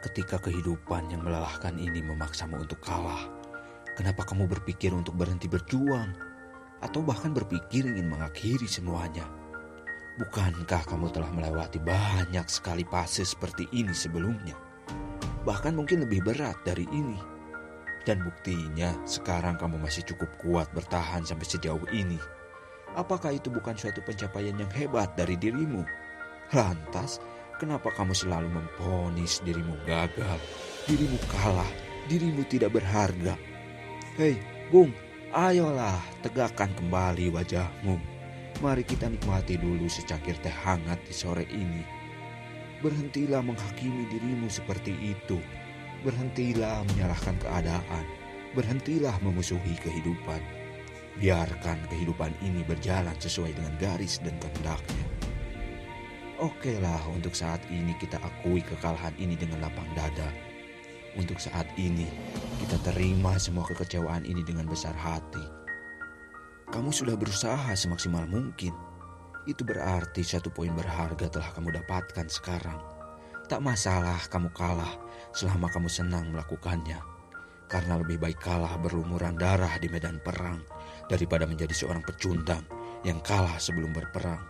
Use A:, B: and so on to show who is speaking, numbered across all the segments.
A: Ketika kehidupan yang melelahkan ini memaksamu untuk kalah, kenapa kamu berpikir untuk berhenti berjuang? Atau bahkan berpikir ingin mengakhiri semuanya? Bukankah kamu telah melewati banyak sekali fase seperti ini sebelumnya? Bahkan mungkin lebih berat dari ini. Dan buktinya sekarang kamu masih cukup kuat bertahan sampai sejauh ini. Apakah itu bukan suatu pencapaian yang hebat dari dirimu? Lantas, Kenapa kamu selalu memponis dirimu gagal, dirimu kalah, dirimu tidak berharga? Hei, Bung, ayolah tegakkan kembali wajahmu. Mari kita nikmati dulu secangkir teh hangat di sore ini. Berhentilah menghakimi dirimu seperti itu. Berhentilah menyalahkan keadaan. Berhentilah memusuhi kehidupan. Biarkan kehidupan ini berjalan sesuai dengan garis dan kehendaknya. Oke lah, untuk saat ini kita akui kekalahan ini dengan lapang dada. Untuk saat ini, kita terima semua kekecewaan ini dengan besar hati. Kamu sudah berusaha semaksimal mungkin. Itu berarti satu poin berharga telah kamu dapatkan sekarang. Tak masalah kamu kalah selama kamu senang melakukannya. Karena lebih baik kalah berlumuran darah di medan perang daripada menjadi seorang pecundang yang kalah sebelum berperang.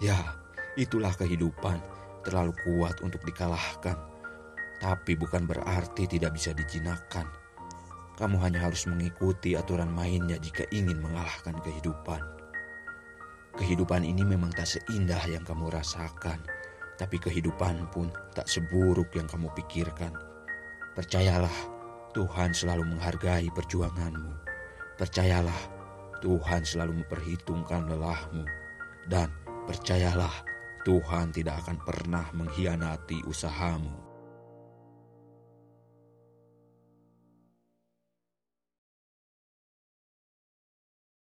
A: Ya, Itulah kehidupan, terlalu kuat untuk dikalahkan. Tapi bukan berarti tidak bisa dijinakkan. Kamu hanya harus mengikuti aturan mainnya jika ingin mengalahkan kehidupan. Kehidupan ini memang tak seindah yang kamu rasakan, tapi kehidupan pun tak seburuk yang kamu pikirkan. Percayalah, Tuhan selalu menghargai perjuanganmu. Percayalah, Tuhan selalu memperhitungkan lelahmu. Dan percayalah, Tuhan tidak akan pernah mengkhianati usahamu.